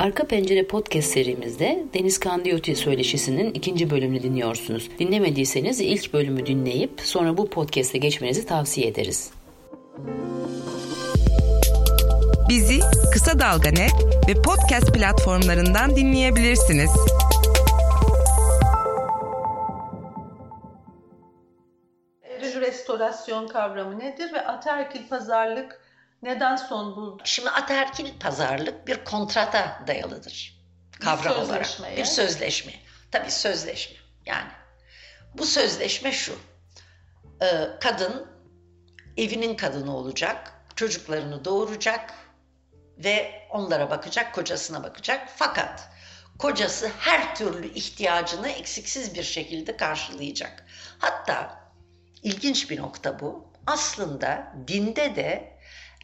Arka Pencere Podcast serimizde Deniz Kandiyoti söyleşisinin ikinci bölümünü dinliyorsunuz. Dinlemediyseniz ilk bölümü dinleyip sonra bu podcast'e geçmenizi tavsiye ederiz. Bizi Kısa Dalga Net ve podcast platformlarından dinleyebilirsiniz. Eril restorasyon kavramı nedir ve ataerkil pazarlık neden son buldu? Şimdi ataerkil pazarlık bir kontrata dayalıdır. Kavram Bir olarak. Bir sözleşme. Tabii sözleşme. Yani bu sözleşme şu. Ee, kadın evinin kadını olacak, çocuklarını doğuracak ve onlara bakacak, kocasına bakacak. Fakat kocası her türlü ihtiyacını eksiksiz bir şekilde karşılayacak. Hatta ilginç bir nokta bu. Aslında dinde de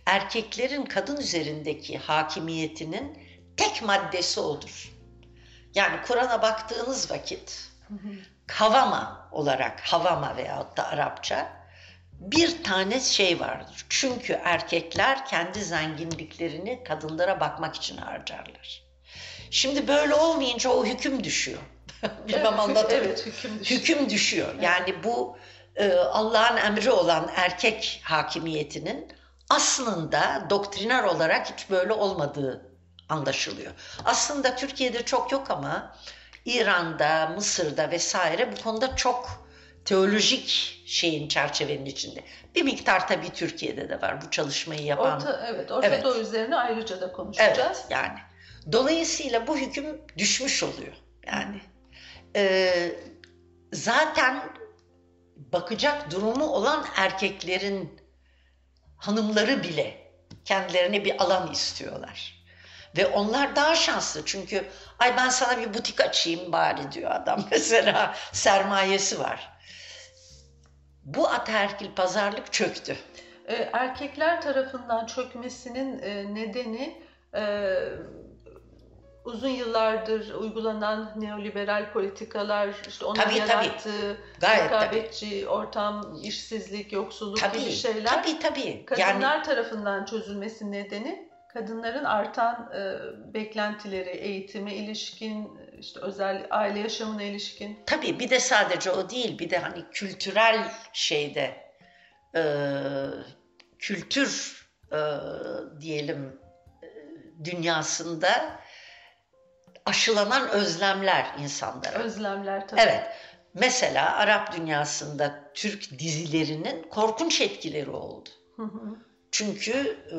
erkeklerin kadın üzerindeki hakimiyetinin tek maddesi odur. Yani Kur'an'a baktığınız vakit havama olarak havama veyahut da Arapça bir tane şey vardır. Çünkü erkekler kendi zenginliklerini kadınlara bakmak için harcarlar. Şimdi böyle olmayınca o hüküm düşüyor. Bilmem Evet, anlatabiliyor evet, hüküm düşüyor. Hüküm düşüyor. Yani bu e, Allah'ın emri olan erkek hakimiyetinin aslında doktriner olarak hiç böyle olmadığı anlaşılıyor. Aslında Türkiye'de çok yok ama İran'da, Mısır'da vesaire bu konuda çok teolojik şeyin çerçevenin içinde. Bir miktar tabii Türkiye'de de var bu çalışmayı yapan. Orta, evet, Orta Evet. Doğu üzerine ayrıca da konuşacağız. Evet yani. Dolayısıyla bu hüküm düşmüş oluyor. Yani Ee, zaten bakacak durumu olan erkeklerin hanımları bile kendilerine bir alan istiyorlar. Ve onlar daha şanslı çünkü ay ben sana bir butik açayım bari diyor adam mesela sermayesi var. Bu ataerkil pazarlık çöktü. Ee, erkekler tarafından çökmesinin e, nedeni e, uzun yıllardır uygulanan neoliberal politikalar, işte onun Tabii, yarattığı rekabetçi ortam, işsizlik, yoksulluk gibi Tabii, şeyler. tabii tabii. Kadınlar Yani tarafından çözülmesi nedeni kadınların artan e, beklentileri, eğitime ilişkin, işte özel aile yaşamına ilişkin. Tabii bir de sadece o değil, bir de hani kültürel şeyde e, kültür e, diyelim e, dünyasında aşılanan özlemler insanlara. Özlemler tabii. Evet. Mesela Arap dünyasında Türk dizilerinin korkunç etkileri oldu. Hı hı. Çünkü e,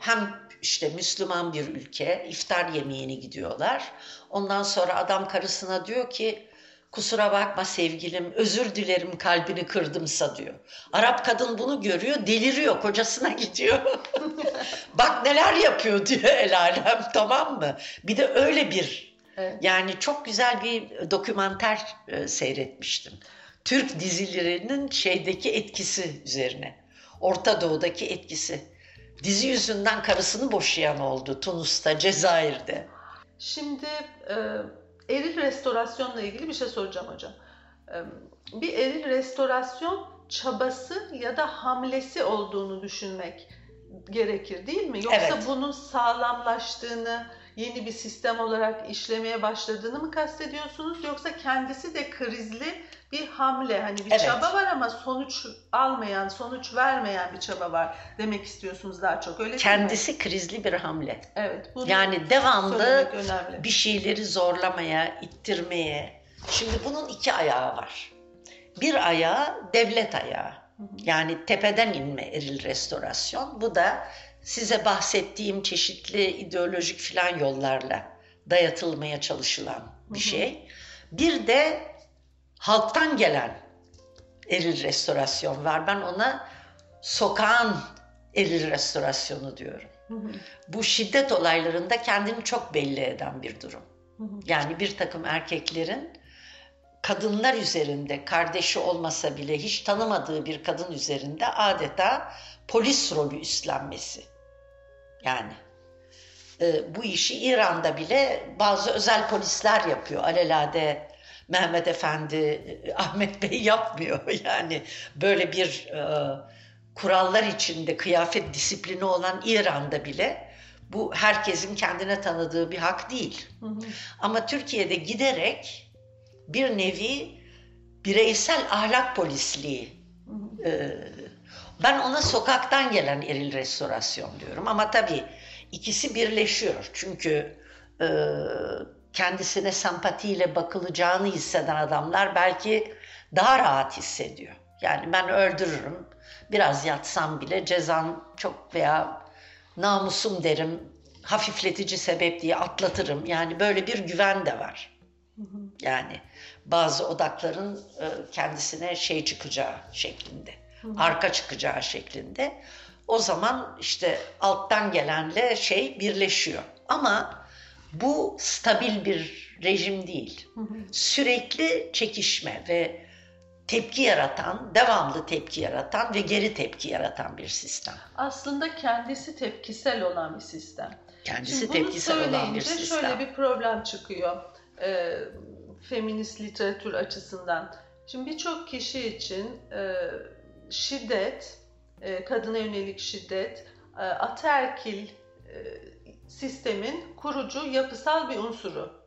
hem işte Müslüman bir ülke iftar yemeğine gidiyorlar. Ondan sonra adam karısına diyor ki kusura bakma sevgilim özür dilerim kalbini kırdımsa diyor. Arap kadın bunu görüyor deliriyor kocasına gidiyor. Bak neler yapıyor diyor el alem tamam mı? Bir de öyle bir Evet. yani çok güzel bir dokümanter e, seyretmiştim. Türk dizilerinin şeydeki etkisi üzerine. Orta Doğu'daki etkisi. Dizi yüzünden karısını boşayan oldu Tunus'ta, Cezayir'de. Şimdi e, eril restorasyonla ilgili bir şey soracağım hocam. Bir eril restorasyon çabası ya da hamlesi olduğunu düşünmek gerekir değil mi? Yoksa Evet. bunun sağlamlaştığını, yeni bir sistem olarak işlemeye başladığını mı kastediyorsunuz? Yoksa kendisi de krizli bir hamle, hani bir Evet. çaba var ama sonuç almayan, sonuç vermeyen bir çaba var demek istiyorsunuz daha çok öyle değil mi? Kendisi krizli bir hamle. Evet. Yani devamlı bir şeyleri zorlamaya, ittirmeye. Şimdi bunun iki ayağı var. Bir ayağı devlet ayağı. Yani tepeden inme eril restorasyon. Bu da size bahsettiğim çeşitli ideolojik filan yollarla dayatılmaya çalışılan bir şey. Bir de halktan gelen eril restorasyon var. Ben ona sokağın eril restorasyonu diyorum. Bu şiddet olaylarında kendini çok belli eden bir durum. Yani bir takım erkeklerin kadınlar üzerinde kardeşi olmasa bile hiç tanımadığı bir kadın üzerinde adeta polis rolü üstlenmesi. Yani e, bu işi İran'da bile bazı özel polisler yapıyor. Alelade Mehmet Efendi, e, Ahmet Bey yapmıyor. Yani böyle bir e, kurallar içinde kıyafet disiplini olan İran'da bile Bu herkesin kendine tanıdığı bir hak değil. Ama Türkiye'de giderek bir nevi bireysel ahlak polisliği. e, ben ona sokaktan gelen eril restorasyon diyorum. Ama tabii ikisi birleşiyor. Çünkü e, kendisine sempatiyle bakılacağını hisseden adamlar belki daha rahat hissediyor. Yani ben öldürürüm, biraz yatsam bile cezam çok veya namusum derim, hafifletici sebep diye atlatırım. Yani böyle bir güven de var. Yani bazı odakların e, kendisine şey çıkacağı şeklinde, arka çıkacağı şeklinde. O zaman işte alttan gelenle şey birleşiyor. Ama bu stabil bir rejim değil. Sürekli çekişme ve tepki yaratan, devamlı tepki yaratan ve geri tepki yaratan bir sistem. Aslında kendisi tepkisel olan bir sistem. Kendisi Şimdi tepkisel olan bir sistem. şöyle bir problem çıkıyor e, feminist literatür açısından. Şimdi birçok kişi için e, şiddet, e, kadına yönelik şiddet, e, ataerkil e, sistemin kurucu yapısal bir unsuru.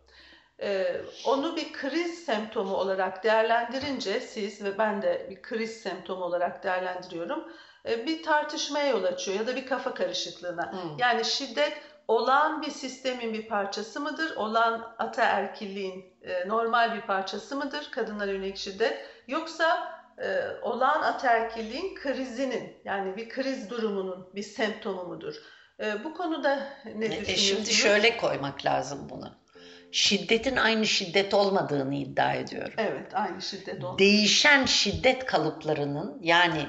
E, onu bir kriz semptomu olarak değerlendirince siz ve ben de bir kriz semptomu olarak değerlendiriyorum. e, bir tartışmaya yol açıyor ya da bir kafa karışıklığına. Hı. Yani şiddet olağan bir sistemin bir parçası mıdır? Olağan ataerkilliğin e, normal bir parçası mıdır? Kadınlara yönelik şiddet. Yoksa e, olağan ataerkilliğin krizinin yani bir kriz durumunun bir semptomu mudur? E, bu konuda ne E, düşünüyorsunuz? şimdi şöyle koymak lazım bunu. Şiddetin aynı şiddet olmadığını iddia ediyorum. Evet aynı şiddet o. Değişen şiddet kalıplarının yani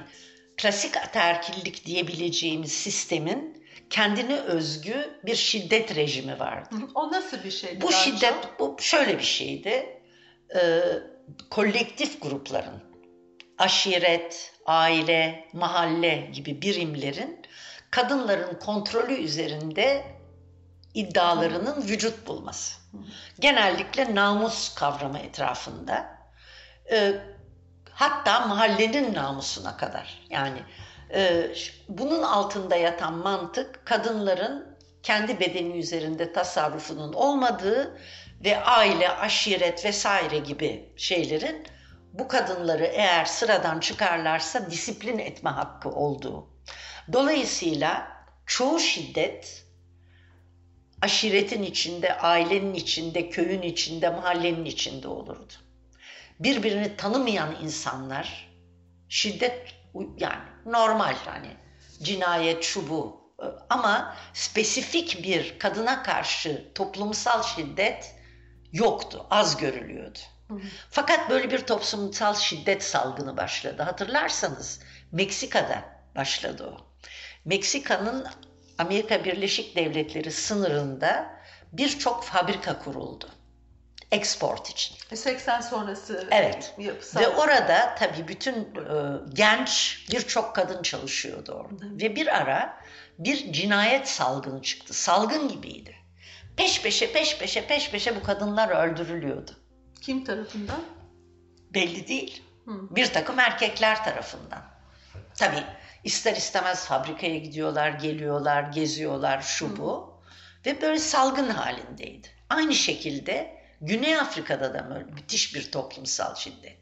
klasik ataerkillik diyebileceğimiz sistemin kendine özgü bir şiddet rejimi vardı. O nasıl bir şeydi? Bu şiddet çok? bu şöyle bir şeydi. Ee, kolektif grupların aşiret, aile, mahalle gibi birimlerin kadınların kontrolü üzerinde iddialarının vücut bulması. Genellikle namus kavramı etrafında. Ee, hatta mahallenin namusuna kadar. Yani e, bunun altında yatan mantık kadınların kendi bedeni üzerinde tasarrufunun olmadığı ve aile, aşiret vesaire gibi şeylerin bu kadınları eğer sıradan çıkarlarsa disiplin etme hakkı olduğu. Dolayısıyla çoğu şiddet aşiretin içinde, ailenin içinde, köyün içinde, mahallenin içinde olurdu. Birbirini tanımayan insanlar şiddet yani normal hani cinayet şu bu ama spesifik bir kadına karşı toplumsal şiddet yoktu, az görülüyordu. Fakat böyle bir toplumsal şiddet salgını başladı. Hatırlarsanız Meksika'da başladı o. Meksika'nın Amerika Birleşik Devletleri sınırında birçok fabrika kuruldu. Export için. 80 sonrası Evet. yapısal. Ve orada tabii bütün e, genç birçok kadın çalışıyordu orada. Ve bir ara bir cinayet salgını çıktı. Salgın gibiydi. Peş peşe peş peşe peş peşe bu kadınlar öldürülüyordu. Kim tarafından? Belli değil. Bir takım erkekler tarafından. Tabii ister istemez fabrikaya gidiyorlar, geliyorlar, geziyorlar, şu bu. Ve böyle salgın halindeydi. Aynı şekilde Güney Afrika'da da böyle müthiş bir toplumsal şiddet.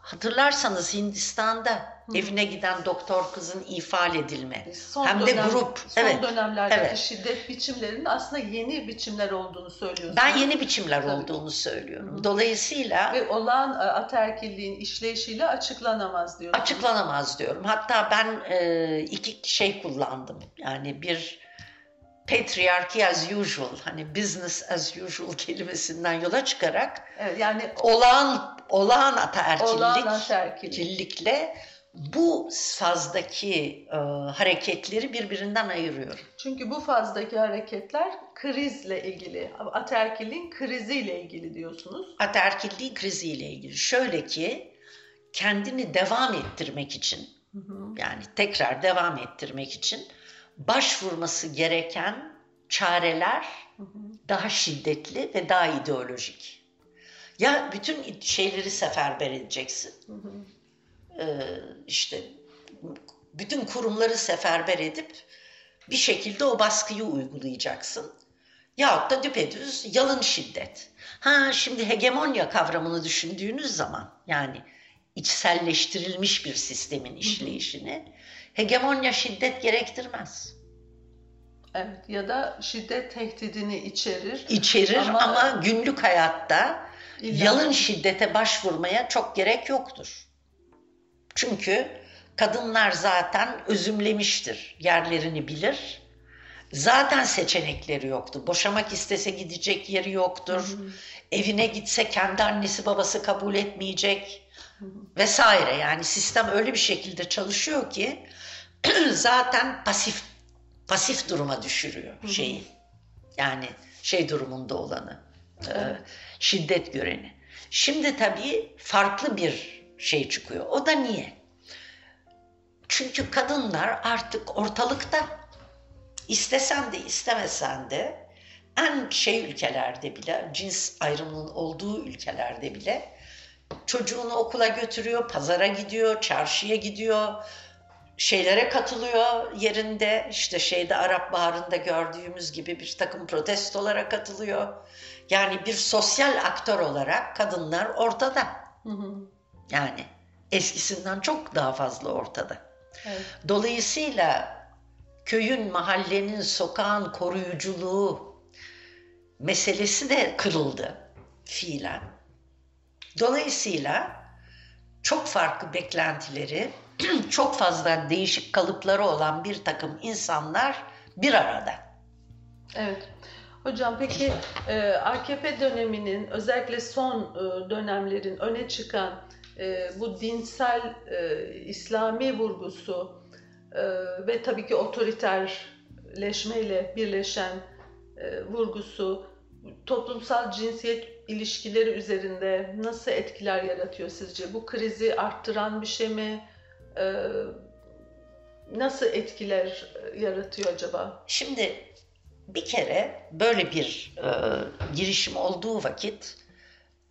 Hatırlarsanız Hindistan'da evine giden doktor kızın ifade edilme. Son Hem de dönem- grup. Son evet. dönemlerdeki evet. şiddet biçimlerinin aslında yeni biçimler olduğunu söylüyorsunuz. Ben yeni biçimler Tabii. olduğunu söylüyorum. Dolayısıyla Ve olan e, ataerkilliğin işleyişiyle açıklanamaz diyorsunuz. açıklanamaz diyorum. Hatta ben e, iki şey kullandım. Yani bir patriarchy as usual, hani business as usual kelimesinden yola çıkarak Evet, yani olağan olağan ataerkillik Olağan ataerkillik. killikle bu fazdaki e, hareketleri birbirinden ayırıyorum. çünkü bu fazdaki hareketler krizle ilgili, ataerkilliğin kriziyle ilgili diyorsunuz. Ataerkilliğin kriziyle ilgili. Şöyle ki kendini devam ettirmek için yani tekrar devam ettirmek için başvurması gereken çareler daha şiddetli ve daha ideolojik. Ya bütün şeyleri seferber edeceksin. Ee, işte bütün kurumları seferber edip bir şekilde o baskıyı uygulayacaksın. Yahut da düpedüz yalın şiddet. Ha şimdi hegemonya kavramını düşündüğünüz zaman yani içselleştirilmiş bir sistemin işleyişini hegemonya şiddet gerektirmez. Evet ya da şiddet tehdidini içerir. İçerir ama, ama günlük hayatta İlla- yalın şiddete başvurmaya çok gerek yoktur. Çünkü kadınlar zaten özümlemiştir, yerlerini bilir. Zaten seçenekleri yoktu. Boşamak istese gidecek yeri yoktur. Evine gitse kendi annesi babası kabul etmeyecek vesaire. Yani sistem öyle bir şekilde çalışıyor ki zaten pasif pasif duruma düşürüyor şeyi. Yani şey durumunda olanı, e, şiddet göreni. Şimdi tabii farklı bir şey çıkıyor. O da niye? Çünkü kadınlar artık ortalıkta. İstesen de istemesen de en şey ülkelerde bile, cins ayrımının olduğu ülkelerde bile çocuğunu okula götürüyor, pazara gidiyor, çarşıya gidiyor, şeylere katılıyor yerinde işte şeyde Arap Baharı'nda gördüğümüz gibi bir takım protestolara katılıyor. Yani bir sosyal aktör olarak kadınlar ortada. Yani eskisinden çok daha fazla ortada. Evet. Dolayısıyla köyün, mahallenin, sokağın koruyuculuğu meselesi de kırıldı fiilen. Dolayısıyla çok farklı beklentileri, çok fazla değişik kalıpları olan bir takım insanlar bir arada. Evet. Hocam peki e, AKP döneminin özellikle son e, dönemlerin öne çıkan e, bu dinsel İslami vurgusu ve tabii ki otoriterleşmeyle birleşen vurgusu toplumsal cinsiyet ilişkileri üzerinde nasıl etkiler yaratıyor sizce? Bu krizi arttıran bir şey mi? E, nasıl etkiler yaratıyor acaba? Şimdi bir kere böyle bir e, girişim olduğu vakit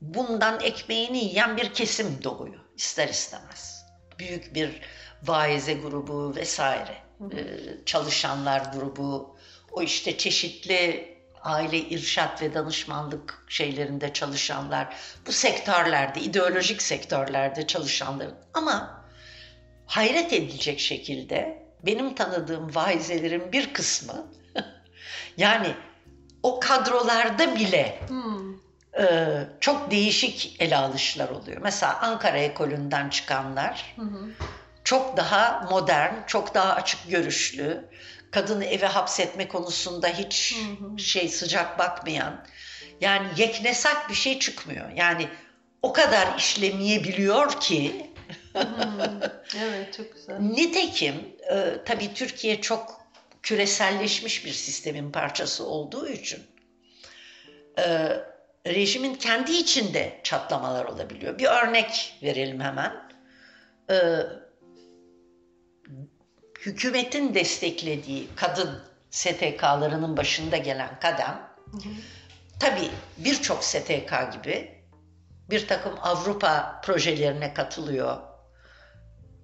bundan ekmeğini yiyen bir kesim doğuyor ister istemez. Büyük bir vaize grubu vesaire, e, çalışanlar grubu, o işte çeşitli aile irşat ve danışmanlık şeylerinde çalışanlar, bu sektörlerde, ideolojik sektörlerde çalışanlar. Ama hayret edilecek şekilde benim tanıdığım vaizelerin bir kısmı yani o kadrolarda bile Hmm. e, çok değişik ele alışlar oluyor. Mesela Ankara ekolünden çıkanlar hı. çok daha modern, çok daha açık görüşlü, kadını eve hapsetme konusunda hiç şey sıcak bakmayan, yani yeknesak bir şey çıkmıyor. Yani o kadar işlemeyebiliyor ki Evet çok güzel. Nitekim e, tabii Türkiye çok küreselleşmiş bir sistemin parçası olduğu için e, rejimin kendi içinde çatlamalar olabiliyor. Bir örnek verelim hemen. E, hükümetin desteklediği kadın STK'larının başında gelen kadem tabii birçok STK gibi bir takım Avrupa projelerine katılıyor.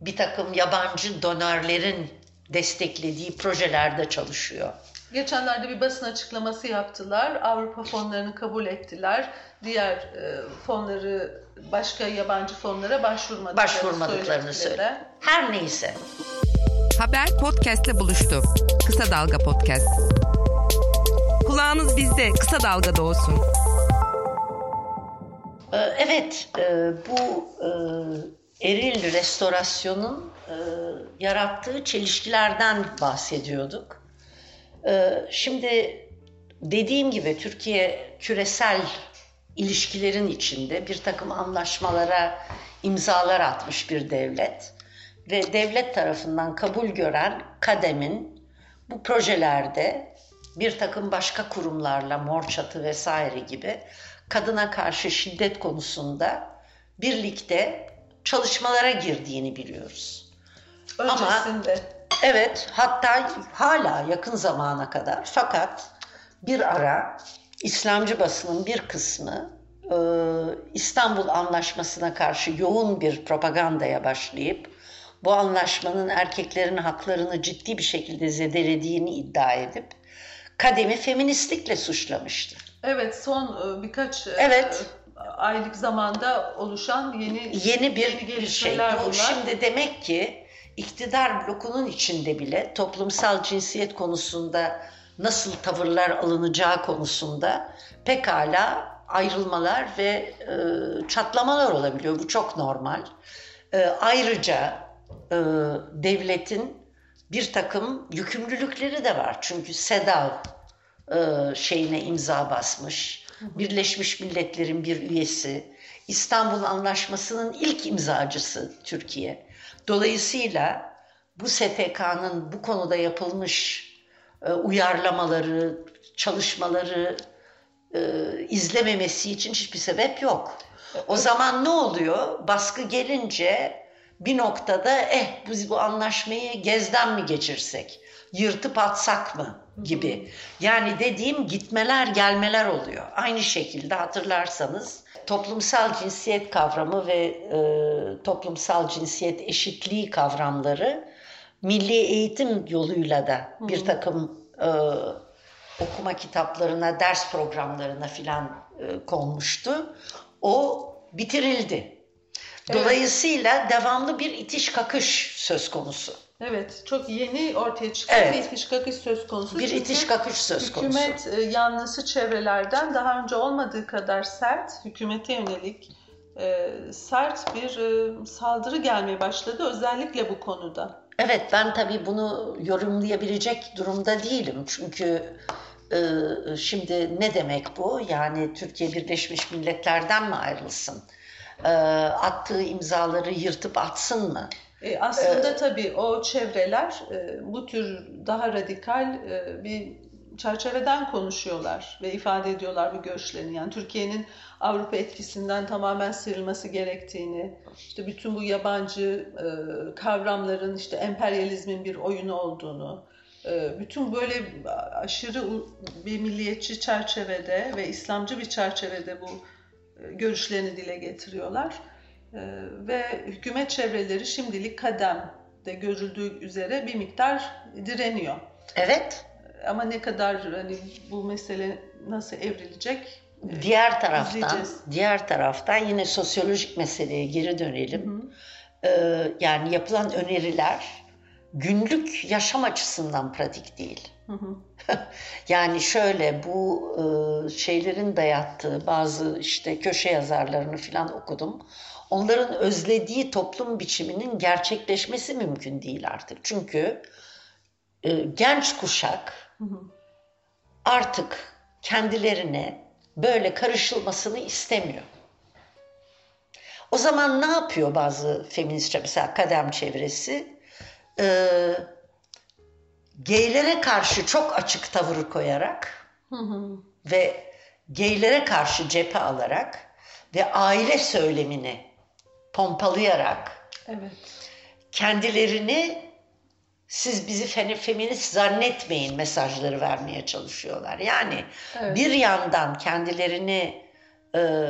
Bir takım yabancı donörlerin desteklediği projelerde çalışıyor. Geçenlerde bir basın açıklaması yaptılar. Avrupa fonlarını kabul ettiler. Diğer e, fonları başka yabancı fonlara başvurmadıklarını, Başvurmadıklarını söylediler. söylüyor. Her neyse. Haber podcastle buluştu. Kısa Dalga Podcast. Kulağınız bizde, kısa dalgada olsun. Ee, Evet, e, bu e, eril restorasyonun e, yarattığı çelişkilerden bahsediyorduk. E, Şimdi dediğim gibi Türkiye küresel ilişkilerin içinde bir takım anlaşmalara imzalar atmış bir devlet ve devlet tarafından kabul gören kademin bu projelerde bir takım başka kurumlarla mor çatı vesaire gibi kadına karşı şiddet konusunda birlikte çalışmalara girdiğini biliyoruz. Öncesinde. Evet, hatta hala yakın zamana kadar fakat bir ara İslamcı basının bir kısmı e, İstanbul Anlaşması'na karşı yoğun bir propagandaya başlayıp bu anlaşmanın erkeklerin haklarını ciddi bir şekilde zedelediğini iddia edip Kadem'i feministlikle suçlamıştı. Evet son e, birkaç e, Evet. Aylık zamanda oluşan yeni Yeni bir, yeni bir şey. Bu şimdi demek ki iktidar blokunun içinde bile toplumsal cinsiyet konusunda nasıl tavırlar alınacağı konusunda pekala ayrılmalar ve e, çatlamalar olabiliyor. Bu çok normal. E, ayrıca e, devletin bir takım yükümlülükleri de var. Çünkü SEDAV e, şeyine imza basmış. Birleşmiş Milletler'in bir üyesi. İstanbul Anlaşması'nın ilk imzacısı Türkiye. Dolayısıyla bu STK'nın bu konuda yapılmış e, uyarlamaları, çalışmaları e, izlememesi için hiçbir sebep yok. O zaman ne oluyor? Baskı gelince bir noktada eh biz bu anlaşmayı gezden mi geçirsek? Yırtıp atsak mı? Gibi. Yani dediğim gitmeler gelmeler oluyor. Aynı şekilde hatırlarsanız toplumsal cinsiyet kavramı ve e, toplumsal cinsiyet eşitliği kavramları milli eğitim yoluyla da bir takım e, okuma kitaplarına, ders programlarına filan e, konmuştu. O bitirildi. Dolayısıyla devamlı bir itiş kakış söz konusu. Evet, çok yeni ortaya çıkan Evet. bir itiş kakış söz konusu. Bir Çünkü itiş kakış söz konusu. Hükümet yanlısı çevrelerden daha önce olmadığı kadar sert, hükümete yönelik e, sert bir e, saldırı gelmeye başladı özellikle bu konuda. Evet ben tabii bunu yorumlayabilecek durumda değilim. Çünkü e, şimdi ne demek bu? Yani Türkiye Birleşmiş Milletler'den mi ayrılsın? E, attığı imzaları yırtıp atsın mı? E, aslında tabii o çevreler e, bu tür daha radikal e, bir çerçeveden konuşuyorlar ve ifade ediyorlar bu görüşlerini. Yani Türkiye'nin Avrupa etkisinden tamamen sıyrılması gerektiğini, işte bütün bu yabancı e, kavramların işte emperyalizmin bir oyunu olduğunu, e, bütün böyle aşırı bir milliyetçi çerçevede ve İslamcı bir çerçevede bu e, görüşlerini dile getiriyorlar. Ee, ve hükümet çevreleri şimdilik kademde görüldüğü üzere bir miktar direniyor. Evet. Ama ne kadar hani bu mesele nasıl evrilecek? e, Diğer taraftan, izleyeceğiz. diğer taraftan yine sosyolojik meseleye geri dönelim. E, yani yapılan öneriler günlük yaşam açısından pratik değil. Hı hı. Yani şöyle bu e, şeylerin dayattığı bazı işte köşe yazarlarını falan okudum. Onların özlediği toplum biçiminin gerçekleşmesi mümkün değil artık. Çünkü e, genç kuşak Hı hı. artık kendilerine böyle karışılmasını istemiyor. O zaman ne yapıyor bazı feministler mesela kadem çevresi? Ee, geylere karşı çok açık tavır koyarak Hı hı. ve geylere karşı cephe alarak ve aile söylemini pompalayarak Evet. kendilerini siz bizi fe- feminist zannetmeyin mesajları vermeye çalışıyorlar. Yani Evet. bir yandan kendilerini e,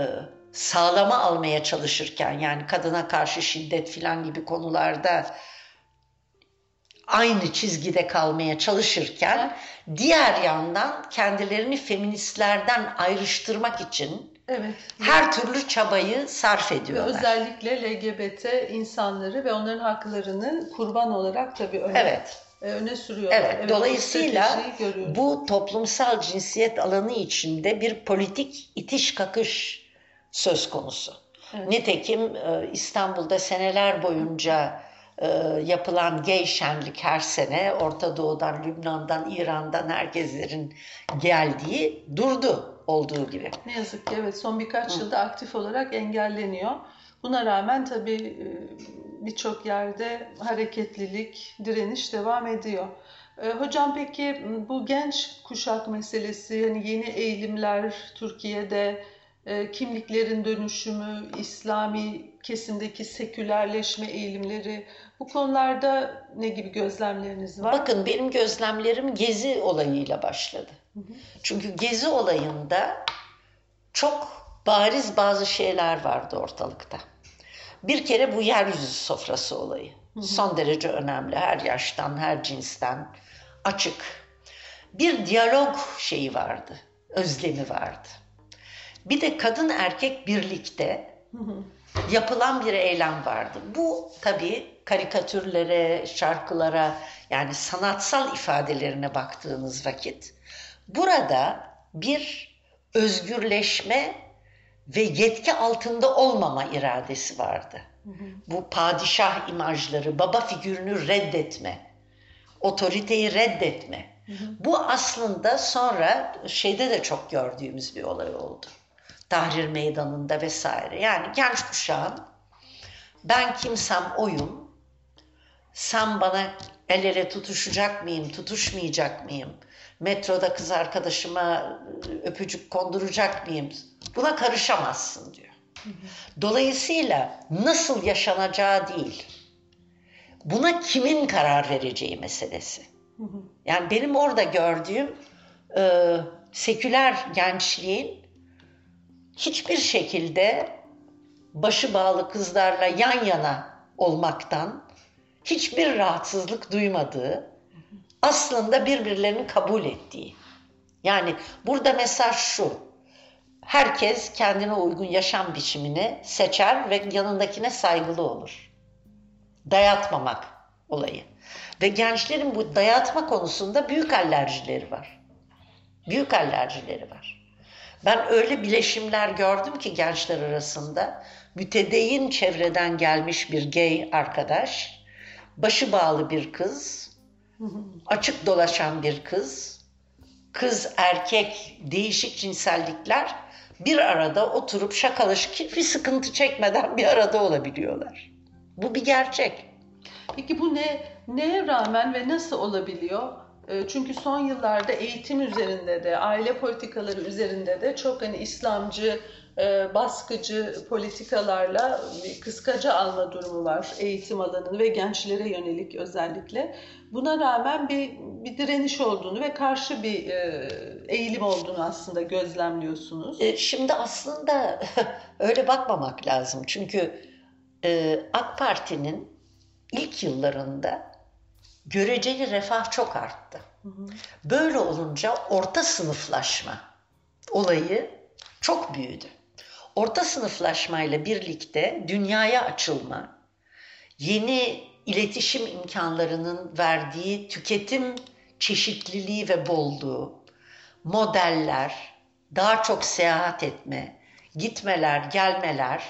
sağlama almaya çalışırken yani kadına karşı şiddet filan gibi konularda aynı çizgide kalmaya çalışırken diğer yandan kendilerini feministlerden ayrıştırmak için Evet. her türlü çabayı sarf Ve ediyorlar. özellikle LGBT insanları ve onların haklarını kurban olarak tabii öne, Evet. e, öne sürüyorlar. Evet, bu dolayısıyla bu toplumsal cinsiyet alanı içinde bir politik itiş kakış söz konusu. Evet. Nitekim e, İstanbul'da seneler boyunca e, yapılan gay şenlik her sene Orta Doğu'dan, Lübnan'dan, İran'dan herkeslerin geldiği durdu olduğu gibi. Ne yazık ki evet son birkaç yılda aktif olarak engelleniyor. Buna rağmen tabii e, birçok yerde hareketlilik, direniş devam ediyor. E, Hocam peki bu genç kuşak meselesi, yani yeni eğilimler Türkiye'de, e, kimliklerin dönüşümü, İslami kesimdeki sekülerleşme eğilimleri, bu konularda ne gibi gözlemleriniz var? Bakın benim gözlemlerim Gezi olayıyla başladı. Çünkü Gezi olayında çok bariz bazı şeyler vardı ortalıkta. Bir kere bu yeryüzü sofrası olayı. Son derece önemli. Her yaştan, her cinsten açık. Bir diyalog şeyi vardı. Özlemi vardı. Bir de kadın erkek birlikte yapılan bir eylem vardı. Bu tabii karikatürlere, şarkılara yani sanatsal ifadelerine baktığınız vakit burada bir özgürleşme ve yetki altında olmama iradesi vardı. Bu padişah imajları, baba figürünü reddetme, otoriteyi reddetme. Bu aslında sonra şeyde de çok gördüğümüz bir olay oldu. Tahrir Meydanı'nda vesaire. Yani genç kuşağın ben kimsem oyum, sen bana el ele tutuşacak mıyım, tutuşmayacak mıyım? Metroda kız arkadaşıma öpücük konduracak mıyım? Buna karışamazsın diyor. Dolayısıyla nasıl yaşanacağı değil, buna kimin karar vereceği meselesi. Yani benim orada gördüğüm e, seküler gençliğin hiçbir şekilde başı bağlı kızlarla yan yana olmaktan hiçbir rahatsızlık duymadığı, aslında birbirlerini kabul ettiği. Yani burada mesaj şu, herkes kendine uygun yaşam biçimini seçer ve yanındakine saygılı olur. Dayatmamak olayı. Ve gençlerin bu dayatma konusunda büyük alerjileri var. Büyük alerjileri var. Ben öyle bileşimler gördüm ki gençler arasında mütedeyyin çevreden gelmiş bir gay arkadaş, başı bağlı bir kız, açık dolaşan bir kız, kız erkek değişik cinsellikler bir arada oturup şakalaşıp hiçbir sıkıntı çekmeden bir arada olabiliyorlar. Bu bir gerçek. Peki bu ne neye rağmen ve nasıl olabiliyor? Ee, çünkü son yıllarda eğitim üzerinde de, aile politikaları üzerinde de çok hani İslamcı, baskıcı politikalarla kıskaca alma durumu var eğitim alanını ve gençlere yönelik özellikle. Buna rağmen bir, bir direniş olduğunu ve karşı bir e, eğilim olduğunu aslında gözlemliyorsunuz. E, şimdi aslında öyle bakmamak lazım. Çünkü AK Parti'nin ilk yıllarında göreceli refah çok arttı. Böyle olunca orta sınıflaşma olayı çok büyüdü. Orta sınıflaşmayla birlikte dünyaya açılma, yeni iletişim imkanlarının verdiği tüketim çeşitliliği ve bolluğu, modeller, daha çok seyahat etme, gitmeler, gelmeler,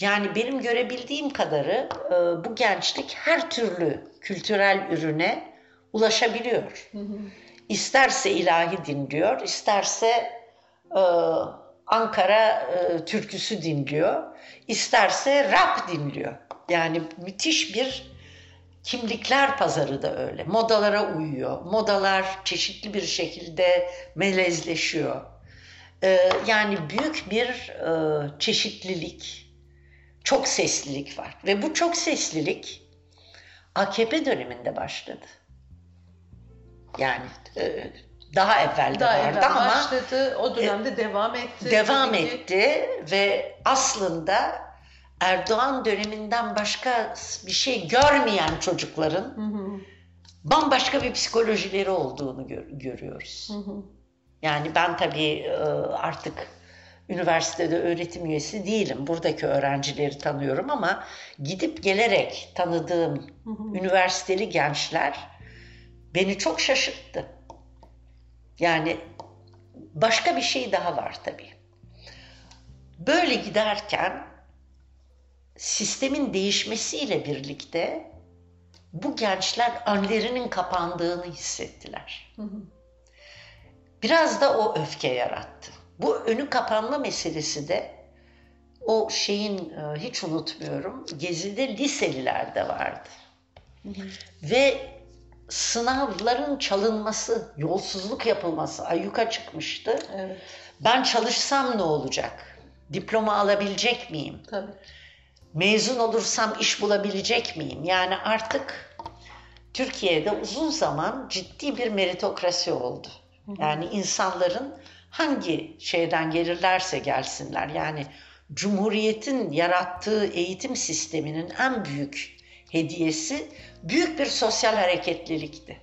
yani benim görebildiğim kadarı e, bu gençlik her türlü kültürel ürüne ulaşabiliyor. İsterse ilahi dinliyor, isterse e, Ankara e, türküsü dinliyor, isterse rap dinliyor. Yani müthiş bir kimlikler pazarı da öyle. Modalara uyuyor. Modalar çeşitli bir şekilde melezleşiyor. E, yani büyük bir e, çeşitlilik, çok seslilik var. Ve bu çok seslilik AKP döneminde başladı. Yani e, daha evvel de daha vardı evvel ama başladı. O dönemde e, devam etti. Devam Tabii etti ve aslında Erdoğan döneminden başka bir şey görmeyen çocukların hı hı. bambaşka bir psikolojileri olduğunu gör, görüyoruz. Hı hı. Yani ben tabii e, artık üniversitede öğretim üyesi değilim. Buradaki öğrencileri tanıyorum ama gidip gelerek tanıdığım hı hı. üniversiteli gençler beni çok şaşırttı. Yani başka bir şey daha var tabii. Böyle giderken sistemin değişmesiyle birlikte bu gençler önlerinin kapandığını hissettiler. Hı hı. Biraz da o öfke yarattı. Bu önü kapanma meselesi de o şeyin e, hiç unutmuyorum Gezi'de liseliler de vardı. Hı. Ve sınavların çalınması, yolsuzluk yapılması ayyuka çıkmıştı. Evet. Ben çalışsam ne olacak? Diploma alabilecek miyim? Tabii. Mezun olursam iş bulabilecek miyim? Yani artık Türkiye'de uzun zaman ciddi bir meritokrasi oldu. Yani insanların hangi şeyden gelirlerse gelsinler yani Cumhuriyet'in yarattığı eğitim sisteminin en büyük hediyesi büyük bir sosyal hareketlilikti.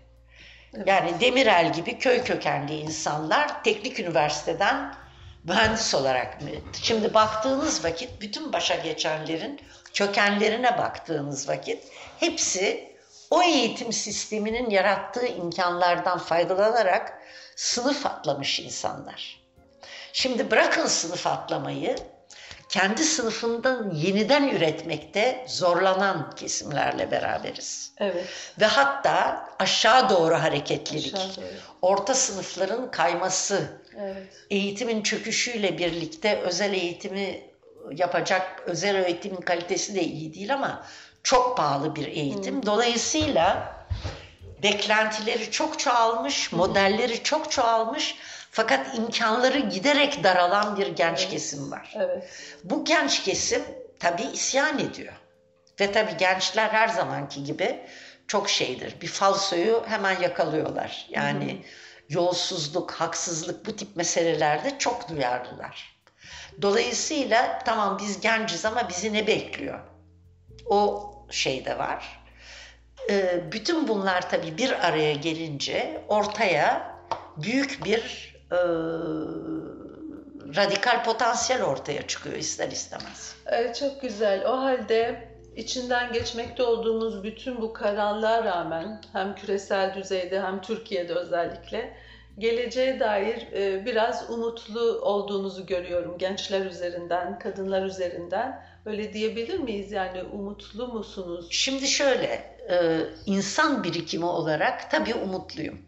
Yani Demirel gibi köy kökenli insanlar teknik üniversiteden mühendis olarak? Şimdi baktığınız vakit bütün başa geçenlerin kökenlerine baktığınız vakit hepsi o eğitim sisteminin yarattığı imkanlardan faydalanarak sınıf atlamış insanlar. Şimdi bırakın sınıf atlamayı, kendi sınıfından yeniden üretmekte zorlanan kesimlerle beraberiz. Evet. Ve hatta aşağı doğru hareketlilik, Aşağı doğru. orta sınıfların kayması, Evet. eğitimin çöküşüyle birlikte özel eğitimi yapacak, özel eğitimin kalitesi de iyi değil ama çok pahalı bir eğitim. Dolayısıyla beklentileri çok çoğalmış, modelleri çok çoğalmış fakat imkanları giderek daralan bir genç kesim var. Evet. Bu genç kesim tabii isyan ediyor. Ve tabii gençler her zamanki gibi çok şeydir. Bir falsoyu hemen yakalıyorlar. Yani yolsuzluk, haksızlık bu tip meselelerde çok duyarlılar. Dolayısıyla tamam biz genciz ama bizi ne bekliyor? O şey de var. Ee, bütün bunlar tabii bir araya gelince ortaya büyük bir e, radikal potansiyel ortaya çıkıyor ister istemez. Evet, çok güzel. O halde içinden geçmekte olduğumuz bütün bu karanlığa rağmen hem küresel düzeyde hem Türkiye'de özellikle geleceğe dair e, biraz umutlu olduğunuzu görüyorum gençler üzerinden, kadınlar üzerinden. Öyle diyebilir miyiz? Yani umutlu musunuz? Şimdi şöyle, e, insan birikimi olarak tabii umutluyum.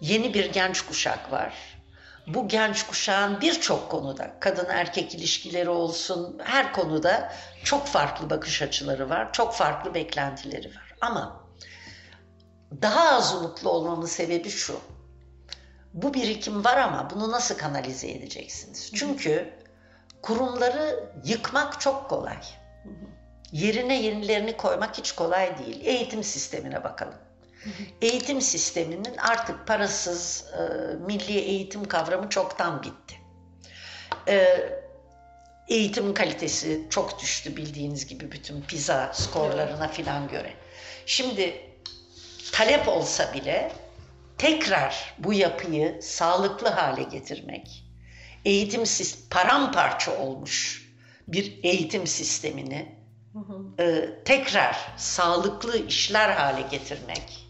Yeni bir genç kuşak var. Bu genç kuşağın birçok konuda, kadın erkek ilişkileri olsun, her konuda çok farklı bakış açıları var, çok farklı beklentileri var. Ama daha az umutlu olmamın sebebi şu. Bu birikim var ama bunu nasıl kanalize edeceksiniz? Çünkü kurumları yıkmak çok kolay. Yerine yenilerini koymak hiç kolay değil. Eğitim sistemine bakalım. Eğitim sisteminin artık parasız e, milli eğitim kavramı çoktan bitti. E, eğitim kalitesi çok düştü bildiğiniz gibi bütün PISA skorlarına filan göre. Şimdi talep olsa bile tekrar bu yapıyı sağlıklı hale getirmek, eğitim paramparça olmuş bir eğitim sistemini e, tekrar sağlıklı işler hale getirmek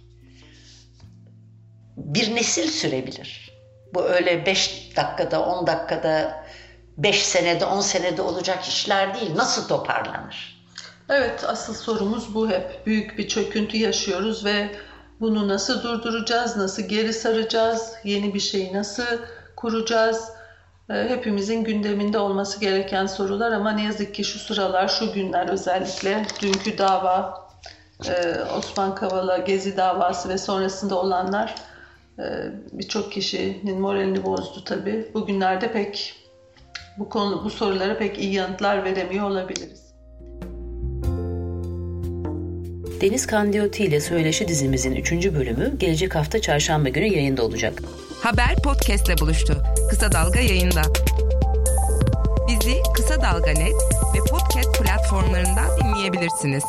bir nesil sürebilir. Bu öyle 5 dakikada, 10 dakikada, 5 senede, 10 senede olacak işler değil. Nasıl toparlanır? Evet, asıl sorumuz bu hep. Büyük bir çöküntü yaşıyoruz ve bunu nasıl durduracağız, nasıl geri saracağız, yeni bir şeyi nasıl kuracağız? Ee, Hepimizin gündeminde olması gereken sorular ama ne yazık ki şu sıralar, şu günler özellikle dünkü dava, e, Osman Kavala Gezi davası ve sonrasında olanlar birçok kişinin moralini bozdu tabii. Bugünlerde pek bu konu bu sorulara pek iyi yanıtlar veremiyor olabiliriz. Deniz Kandiyoti ile Söyleşi dizimizin 3. bölümü gelecek hafta çarşamba günü yayında olacak. Haber podcastle buluştu. Kısa Dalga yayında. Bizi Kısa Dalga Net ve podcast platformlarından dinleyebilirsiniz.